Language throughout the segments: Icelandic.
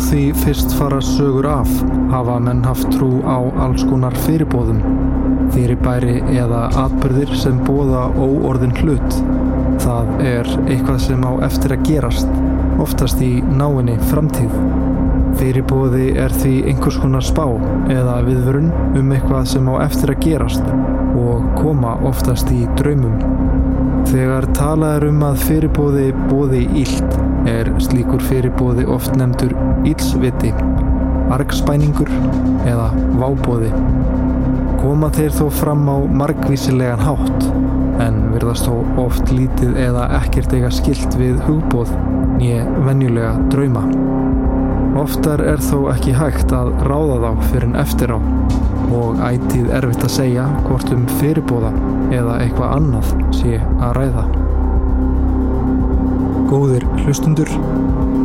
því fyrst fara sögur af hafa menn haft trú á alls konar fyrirbóðum, fyrirbæri eða atbyrðir sem bóða óorðin hlut. Það er eitthvað sem á eftir að gerast, oftast í náinni framtíð. Fyrirbóði er því einhvers konar spá eða viðvörun um eitthvað sem á eftir að gerast og koma oftast í draumum. Þegar talað er um að fyrirbóði bóði ílt er slíkur fyrirbóði oft nefndur ílsviti, argspæningur eða vábóði. Koma þeir þó fram á margvísilegan hátt en verðast þó oft lítið eða ekkert eiga skilt við hugbóð nýja venjulega drauma. Oftar er þó ekki hægt að ráða þá fyrir en eftir á og ætið erfitt að segja hvort um fyrirbóða eða eitthvað annað sé að ræða. Góðir hlustundur,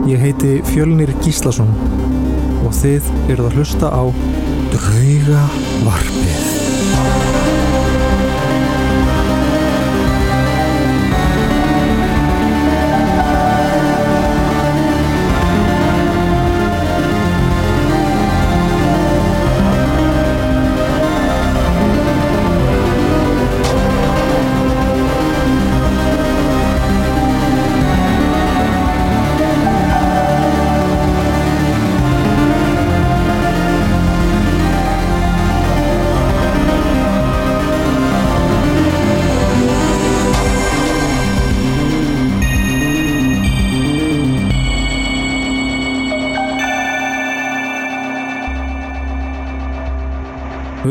ég heiti Fjölnir Gíslason og þið eruð að hlusta á Drauga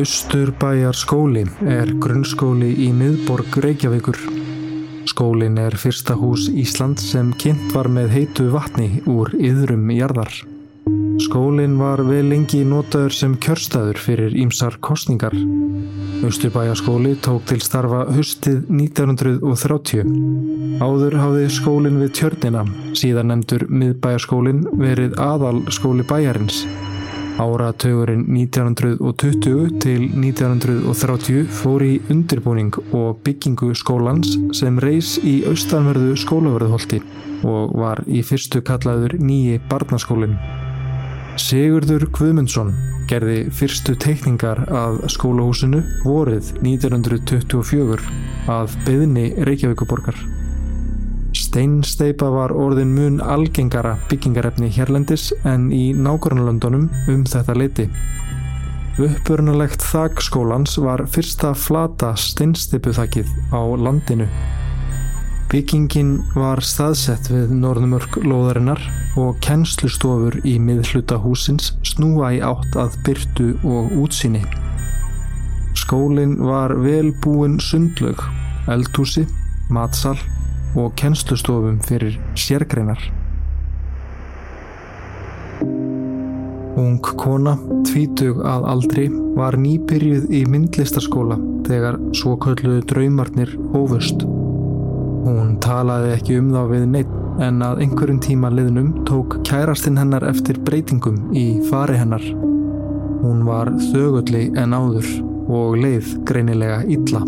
Varpið. Austurbæjar skóli er grunnskóli í miðborg Reykjavíkur. Skólin er fyrsta hús Ísland sem kynnt var með heitu vatni úr yðrum jarðar. Skólin var vel lengi notaður sem kjörstaður fyrir ímsar kostningar. Austurbæjaskóli tók til starfa hustið 1930. Áður hafði skólin við tjörnina, síðan nefndur miðbæjarskólin verið aðal skóli bæjarins. Áratugurinn 1920 til 1930 fór í undirbúning og byggingu skólans sem reys í austanverðu skólaverðholti og var í fyrstu kallaður nýji barnaskólinn. Sigurður Guðmundsson gerði fyrstu teikningar að skólahúsinu vorið 1924 að beðni Reykjavíkuborgar. Steinsteipa var orðin mun algengara byggingarefni hérlendis en í nákvæmlandunum um þetta leiti. Uppurnulegt þak skólans var fyrsta flata steinsteipuþakið á landinu. Byggingin var staðsett við norðumörk loðarinnar og kennslustofur í miðhluta húsins snúa í átt að byrtu og útsýni. Skólinn var vel búin sundlaug, eldhúsi, matsal og kennslustofum fyrir sérgreinar. Ung kona, tvítug að aldri, var nýbyrjuð í myndlistaskóla þegar svo kölluðu draumarnir hófust. Hún talaði ekki um þá við neitt en að einhverjum tíma liðnum tók kærastinn hennar eftir breytingum í fari hennar. Hún var þögulli en áður og leið greinilega illa.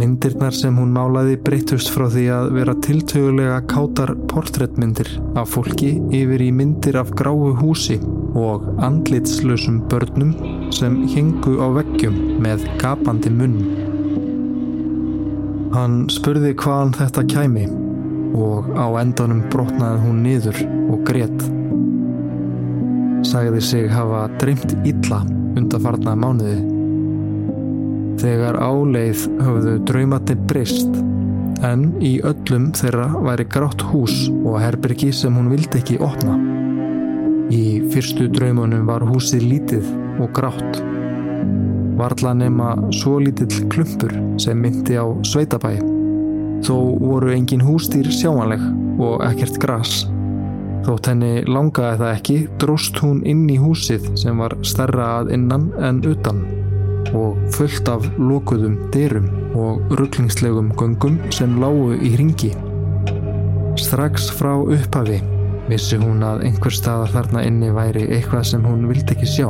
Myndirnar sem hún málaði breytust frá því að vera tiltögulega kátar portréttmyndir af fólki yfir í myndir af gráu húsi og andlitslösum börnum sem hengu á veggjum með gapandi munn. Hann spurði hvaðan þetta kæmi og á endanum brotnaði hún niður og grétt. Sagði sig hafa dreymt illa undarfarna mánuði. Þegar áleið höfðu draumatni brist en í öllum þeirra væri grátt hús og herbyrgi sem hún vildi ekki opna. Í fyrstu draumunum var húsið lítið og grátt. Varla nema svo lítill klumpur sem myndi á sveitabæ. Þó voru engin hústýr sjáanleg og ekkert gras. Þótt henni langaði það ekki, dróst hún inn í húsið sem var stærra að innan en utan og fullt af lokuðum dyrum og rugglingslegum göngum sem lágu í ringi. Strax frá upphafi vissi hún að einhver staðar þarna inni væri eitthvað sem hún vildi ekki sjá.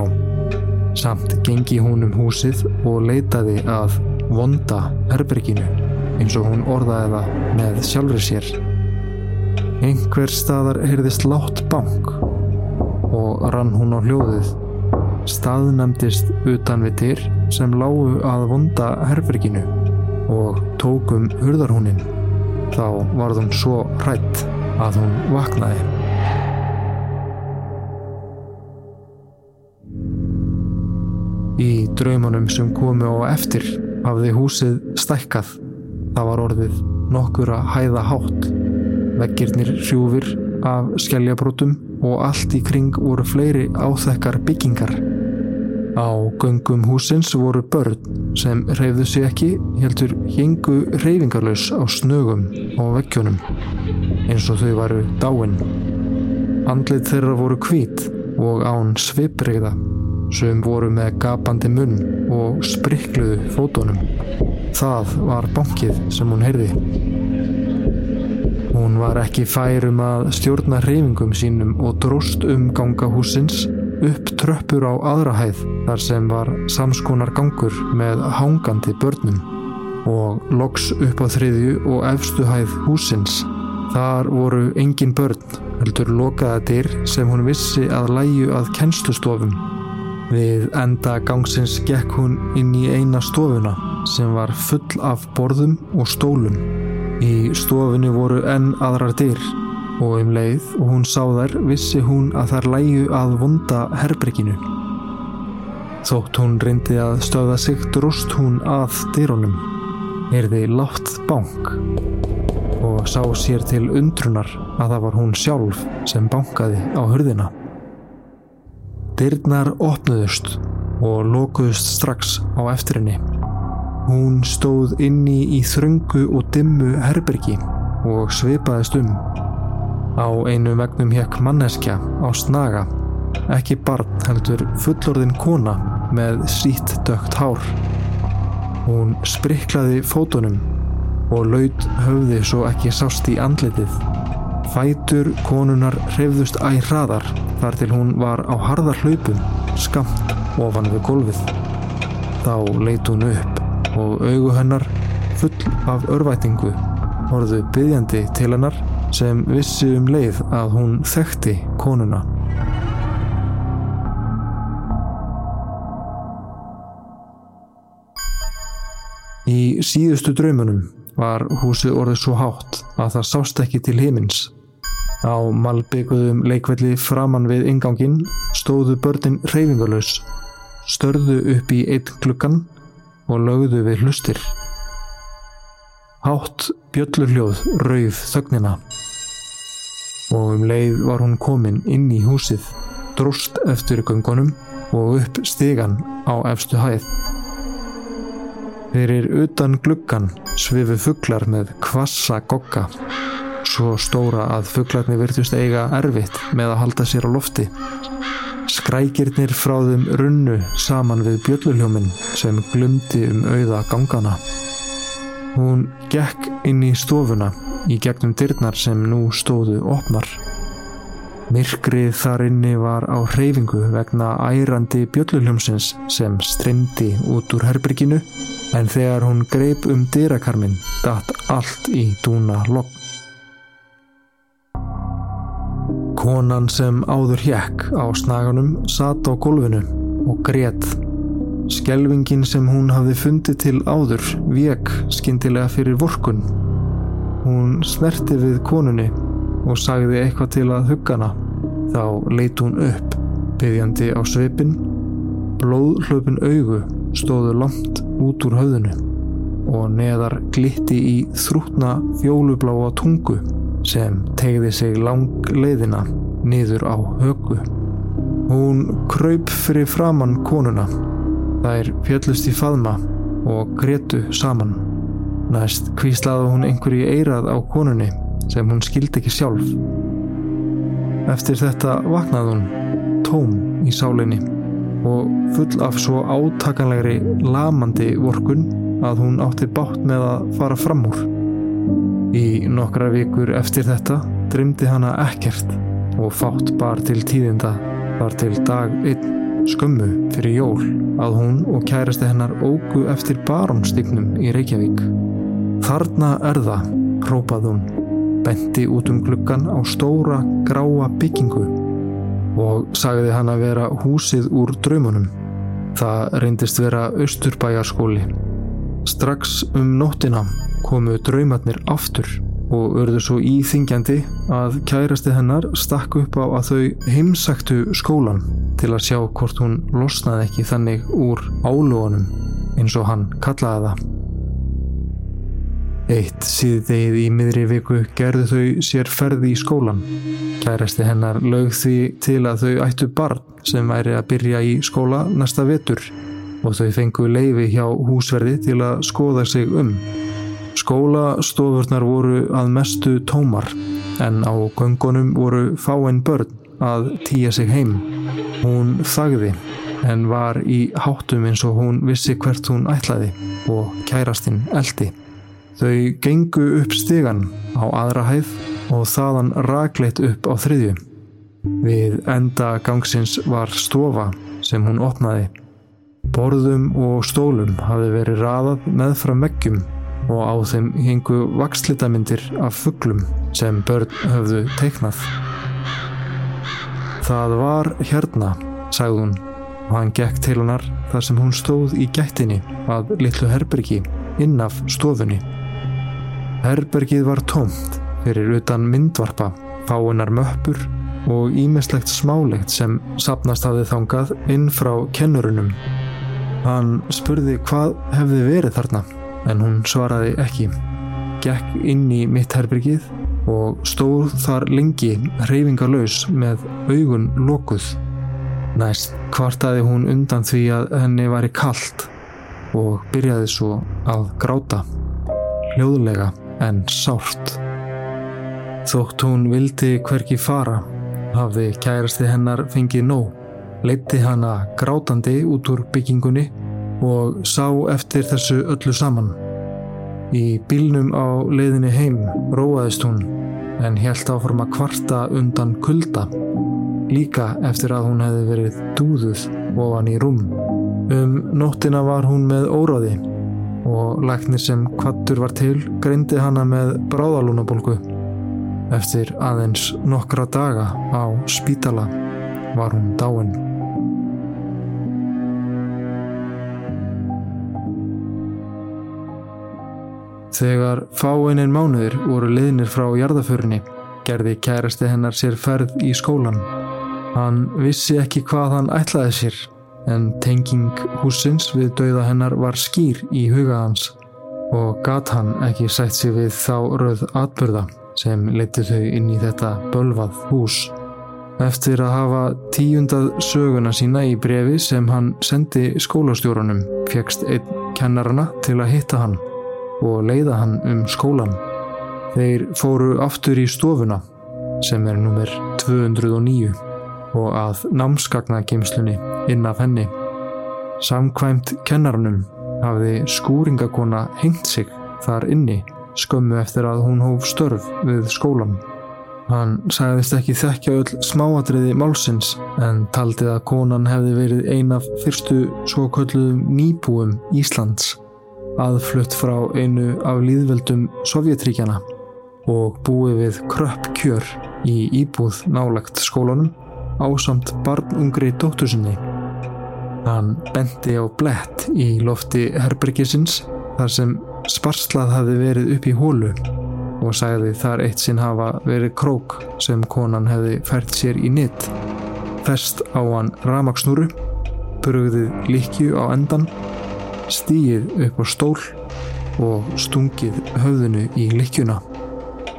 Samt gengi hún um húsið og leitaði að vonda herberginu eins og hún orðaði það með sjálfur sér. Einhver staðar heyrðist látt bank og rann hún á hljóðið. Staðnæmdist utan við dyr sem lágu að vonda herberginu og tókum hurðarhúnin. Þá varð hún svo hrætt að hún vaknaði. Í draumanum sem komu á eftir hafði húsið stækkað. Það var orðið nokkur að hæða hátt. Veggirnir hrjúfir af skelljabrútum og allt í kring voru fleiri áþekkar byggingar. Á göngum húsins voru börn sem reyfðu sig ekki heldur hingu reyfingarlaus á snögum á vekkjónum eins og þau varu dáin. Andlið þeirra voru hvít og án svipregða sem voru með gapandi munn og sprikluðu fótonum. Það var bankið sem hún heyrði. Hún var ekki færum að stjórna reyfingum sínum og dróst um ganga húsins upp tröppur á aðra hæð þar sem var samskonar gangur með hangandi börnum og loks upp á þriðju og efstu hæð húsins. Þar voru engin börn, heldur lokaða dyr sem hún vissi að læju að kennslustofum. Við enda gangsins gekk hún inn í eina stofuna sem var full af borðum og stólum. Í stofunni voru enn aðrar dyr og um leið og hún sá þær vissi hún að þær læju að vonda herbrekkinu. Þótt hún reyndi að stöða sig dróst hún að dyrunum, erði látt bank og sá sér til undrunar að það var hún sjálf sem bankaði á hurðina. Dyrnar opnuðust og lokuðust strax á eftirinni. Hún stóð inni í þröngu og dimmu herbergi og svipaðist um Á einu vegnum hekk manneskja á snaga, ekki barn heldur fullorðin kona með sítt dögt hár. Hún spriklaði fótunum og laud höfði svo ekki sást í andlitið. Fætur konunar hrefðust æg hraðar þar til hún var á harðar hlaupum skamt ofan við golfið. Þá leit hún upp og augu hennar full af örvætingu horðu byggjandi til hennar sem vissi um leið að hún þekkti konuna. Í síðustu draumunum var húsið orðið svo hátt að það sást ekki til himins. Á malbygguðum leikvelli framann við ingangin stóðu börnin reyfingalös, störðu upp í eitt klukkan og lögðu við hlustir. Hátt bjöllurljóð rauð þögnina og um leið var hún komin inn í húsið, dróst eftir göngunum og upp stigan á efstu hæð. Fyrir utan gluggan svifu fugglar með kvassa gogga, svo stóra að fugglarni virtust eiga erfitt með að halda sér á lofti. Skrækirnir frá þeim runnu saman við bjöllurljóminn sem glumdi um auða gangana. Hún gekk inn í stofuna í gegnum dyrnar sem nú stóðu opnar. Myrkrið þar inni var á hreyfingu vegna ærandi bjölluljómsins sem streyndi út úr herberginu en þegar hún greip um dyrakarmin datt allt í dúna lokk. Konan sem áður hjekk á snaganum satt á gólfinu og grétt Skelvingin sem hún hafði fundið til áður vek skindilega fyrir vorkun. Hún smerti við konunni og sagði eitthvað til að huggana. Þá leit hún upp, byggjandi á sveipin. Blóðhlaupin augu stóðu langt út úr höfðinu og neðar glitti í þrútna fjólubláa tungu sem tegði sig lang leiðina niður á högu. Hún kraup fyrir framann konuna Þær fjöllust í faðma og gretu saman. Næst kvíslaði hún einhverju eirað á konunni sem hún skildi ekki sjálf. Eftir þetta vaknaði hún tóm í sálinni og full af svo átakanlegri lamandi vorkun að hún átti bátt með að fara fram úr. Í nokkra vikur eftir þetta drymdi hana ekkert og fátt bar til tíðinda þar til dag einn skömmu fyrir jól að hún og kærasti hennar ógu eftir barónstignum í Reykjavík. Þarna er það, hrópað hún. benti út um gluggan á stóra gráa byggingu og sagði hann að vera húsið úr draumunum. Það reyndist vera austurbæjarskóli. Strax um nóttina komu draumatnir aftur og örðu svo íþingjandi að kærasti hennar stakk upp á að þau heimsæktu skólan til að sjá hvort hún losnaði ekki þannig úr álóanum eins og hann kallaði það. Eitt síðdegið í miðri viku gerðu þau sér ferði í skólan. Kærasti hennar lög því til að þau ættu barn sem væri að byrja í skóla næsta vetur og þau fengu leifi hjá húsverði til að skoða sig um. Skólastofurnar voru að mestu tómar en á göngunum voru fáinn börn að týja sig heim. Hún þagði en var í háttum eins og hún vissi hvert hún ætlaði og kærastinn eldi. Þau gengu upp stegan á aðra hæð og þaðan ragleitt upp á þriðju. Við enda gangsins var stofa sem hún opnaði. Borðum og stólum hafi verið raðað með fram veggjum og á þeim hingu vakslitamindir af fugglum sem börn höfðu teiknað. Það var hérna, sagði hún og hann gekk til hennar þar sem hún stóð í gættinni að litlu herbergi innaf stofunni. Herbergið var tómt fyrir utan myndvarpa, fáinnar möppur og ímislegt smálegt sem sapnast hafði þangað inn frá kennurunum. Hann spurði hvað hefði verið þarna en hún svaraði ekki. Gekk inn í mitt herbergið og stóð þar lengi hreyfingarlaus með augun lokuð. Næst kvartaði hún undan því að henni væri kallt og byrjaði svo að gráta. Hljóðlega en sárt. Þótt hún vildi hverki fara, hafði kærasti hennar fengið nóg, leitti hana grátandi út úr byggingunni og sá eftir þessu öllu saman. Í bílnum á leiðinni heim róaðist hún en helt áforma kvarta undan kulda líka eftir að hún hefði verið dúðuð ofan í rúm. Um nóttina var hún með óráði og læknir sem kvattur var til greindi hana með bráðalúnabolgu. Eftir aðeins nokkra daga á spítala var hún dáin. Þegar fáinnin mánuður voru liðnir frá jarðaförinni gerði kærasti hennar sér ferð í skólan Hann vissi ekki hvað hann ætlaði sér en tenging húsins við dauða hennar var skýr í huga hans og gat hann ekki sætt sér við þá rauð atbyrða sem leti þau inn í þetta bölvað hús. Eftir að hafa tíundað söguna sína í brefi sem hann sendi skólastjórunum fegst einn kennarana til að hitta hann og leiða hann um skólan. Þeir fóru aftur í stofuna sem er nummer 209 og að námsgagnageimslunni inn af henni. Samkvæmt kennarnum hafði skúringakona hengt sig þar inni skömmu eftir að hún hóf störf við skólan. Hann sagðist ekki þekkja öll smáadriði málsins en taldi að konan hefði verið ein af fyrstu svo kölluðum nýbúum Íslands aðflutt frá einu af líðveldum Sovjetríkjana og búið við kröpp kjör í íbúð nálagt skólanum ásamt barnungri dóttursinni. Hann benti á blett í lofti herbergisins þar sem sparslað hafi verið upp í hólu og sagði þar eitt sinn hafa verið krók sem konan hefði fært sér í nitt. Fest á hann ramagsnúru, brugðið líkju á endan, stíið upp á stól og stungið höfðinu í líkjuna.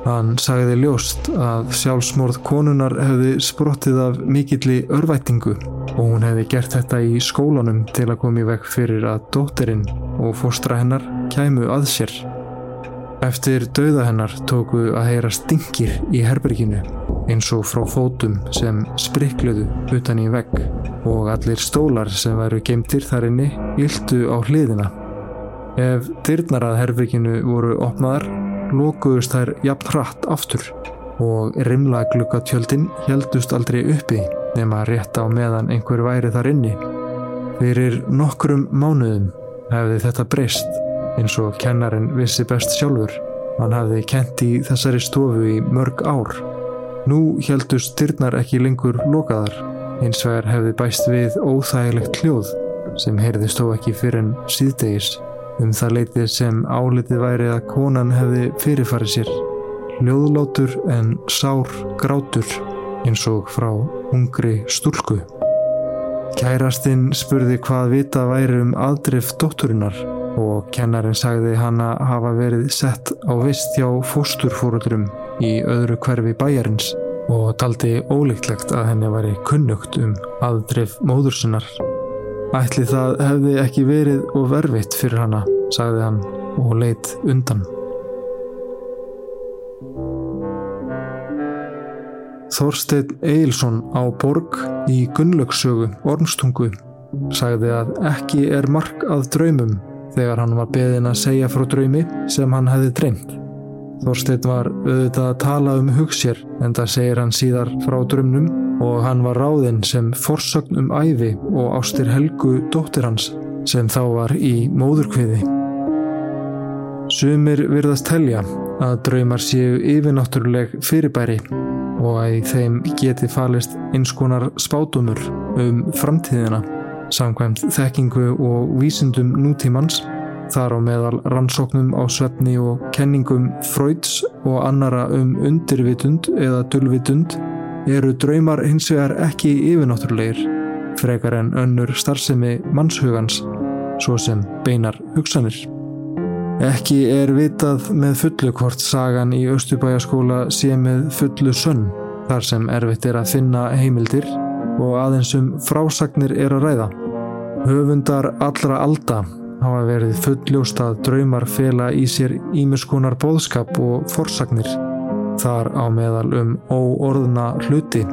Hann sagði ljóst að sjálfsmorð konunar hefði sprottið af mikilli örvætingu og hún hefði gert þetta í skólanum til að koma í vekk fyrir að dótterinn og fóstra hennar kæmu að sér. Eftir dauða hennar tóku að heyra stingir í herberginu eins og frá fótum sem sprikluðu utan í vegg og allir stólar sem væru geimtir þar inni yldu á hliðina. Ef dyrnarað herberginu voru opnaðar lokuðust þær jafn hratt aftur og rimlagluggatjöldin heldust aldrei uppi nema rétt á meðan einhver væri þar inni. Fyrir nokkrum mánuðum hefði þetta breyst eins og kennarin vissi best sjálfur Hann hafði kent í þessari stofu í mörg ár. Nú heldust dyrnar ekki lengur lokaðar. Hins vegar hefði bæst við óþægilegt hljóð sem heyrðist þó ekki fyrir en síðdegis um það leitið sem álitið væri að konan hefði fyrirfarið sér. Ljóðlátur en sár grátur eins og frá ungri stúlku. Kærastinn spurði hvað vita væri um aðdrif dótturinnar og kennarinn sagði hana hafa verið sett á vist hjá fósturfóruldurum í öðru hverfi bæjarins og taldi ólíklegt að henni væri kunnugt um aðdrif móðursinnar. Ætli það hefði ekki verið og verfitt fyrir hana, sagði hann og leitt undan. Þorstein Eilsson á borg í Gunnlaugsögu, Ormstungu, sagði að ekki er mark að draumum þegar hann var beðin að segja frá draumi sem hann hefði dreymt. Þorstein var auðvitað að tala um hugsér en það segir hann síðar frá draumnum og hann var ráðinn sem forsögn um æfi og ástir Helgu dóttir hans sem þá var í móðurkviði. Sumir virðast telja að draumar séu yfirnáttúruleg fyrirbæri og að í þeim geti falist eins konar spátumur um framtíðina samkvæmt þekkingu og vísindum nútímans þar á meðal rannsóknum á svefni og kenningum Freuds og annara um undirvitund eða dullvitund eru draumar hins vegar ekki yfirnáttúrulegir frekar en önnur starfsemi mannshugans svo sem beinar hugsanir. Ekki er vitað með fullu hvort sagan í Östubæjaskóla sé með fullu sönn þar sem erfitt er að finna heimildir og aðeins um frásagnir er að ræða. Höfundar allra alda hafa verið fulljóst að draumar fela í sér ímiskonar bóðskap og forsagnir þar á meðal um óorðna hluti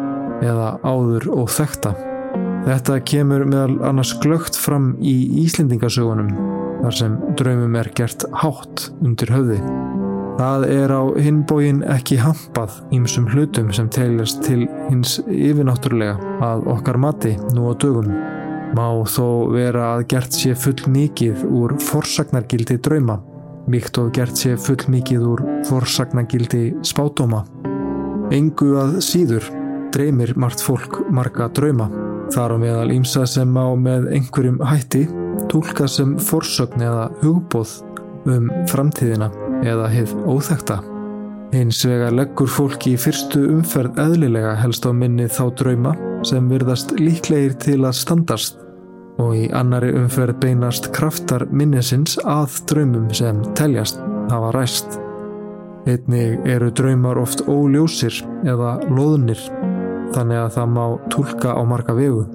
eða áður og þekta. Þetta kemur meðal annars glögt fram í Íslendingasögunum þar sem draumum er gert hátt undir höfði. Það er á hinbógin ekki hampað ímsum hlutum sem teljast til hins yfirnáttúrulega að okkar mati nú á dögum. Má þó vera að gert sé full mikið úr forsagnargildi drauma, líkt og gert sé full mikið úr forsagnargildi spátóma. Engu að síður dreymir margt fólk marga drauma. Þar á meðal ímsa sem á með einhverjum hætti tólka sem forsögn eða hugbóð um framtíðina eða heið óþekta. Hins vega leggur fólki í fyrstu umferð eðlilega helst á minni þá drauma sem virðast líklegir til að standast og í annari umferð beinast kraftar minnesins að draumum sem teljast hafa ræst. Einnig eru draumar oft óljósir eða loðnir þannig að það má tólka á marga vegu.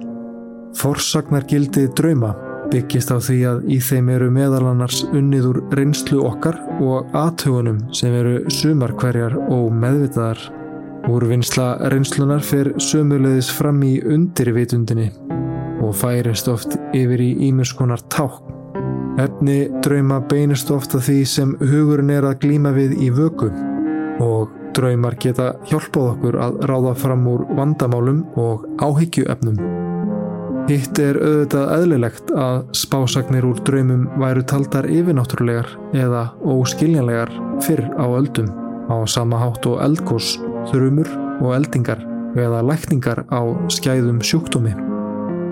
Forsagnargildi drauma byggist á því að í þeim eru meðalannars unnið úr reynslu okkar og aðtögunum sem eru sumar hverjar og meðvitaðar. Úrvinnsla reynslunar fer sömulegis fram í undirvitundinni og færist oft yfir í ímjömskonar ták. Efni drauma beinist ofta því sem hugurinn er að glíma við í vöku og Draumar geta hjálpað okkur að ráða fram úr vandamálum og áhyggjuefnum. Hitt er auðvitað eðlilegt að spásagnir úr draumum væru taldar yfirnáttúrulegar eða óskiljanlegar fyrr á öldum á sama hátt og eldgós, þrumur og eldingar eða lækningar á skæðum sjúkdómi.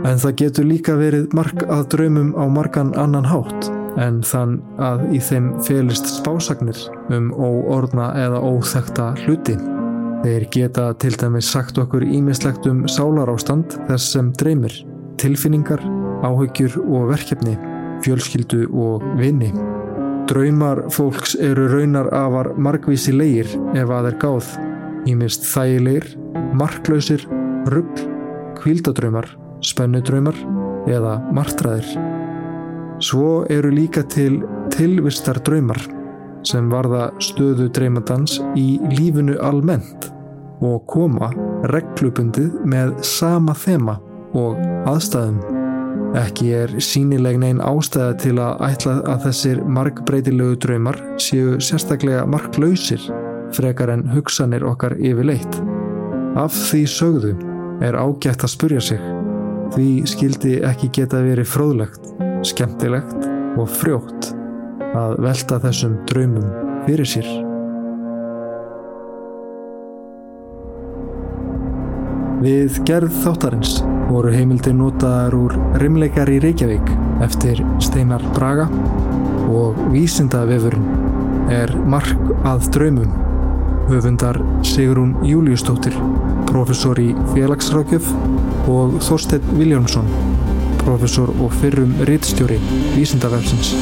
En það getur líka verið mark að draumum á margan annan hátt en þann að í þeim felist spásagnir um óorna eða óþekta hluti. Þeir geta til dæmis sagt okkur ímislegt um sálarástand þess sem dreymir, tilfinningar, áhyggjur og verkefni, fjölskyldu og vini. Draumar fólks eru raunar afar margvísi leir ef að er gáð, ímist þægilegir, marklausir, ruggl, kvíldadraumar, spennudraumar eða martraðir. Svo eru líka til tilvistar draumar sem varða stöðu dreymadans í lífinu almennt og koma reglubundið með sama þema og aðstæðum. Ekki er sínileg neinn ástæða til að ætla að þessir markbreytilegu draumar séu sérstaklega marklausir frekar en hugsanir okkar yfirleitt. Af því sögðu er ágætt að spurja sig því skildi ekki geta verið fróðlegt skemmtilegt og frjótt að velta þessum draumum fyrir sér. Við gerð þáttarins voru heimildir notaðar úr Rimleikar í Reykjavík eftir Steinar Braga og Vísindavefurinn er mark að draumum höfundar Sigrún Júliustóttir, professor í félagsrákjöf og Þorstein Viljámsson, professor og fyrrum rittstjóri Vísindavefsins.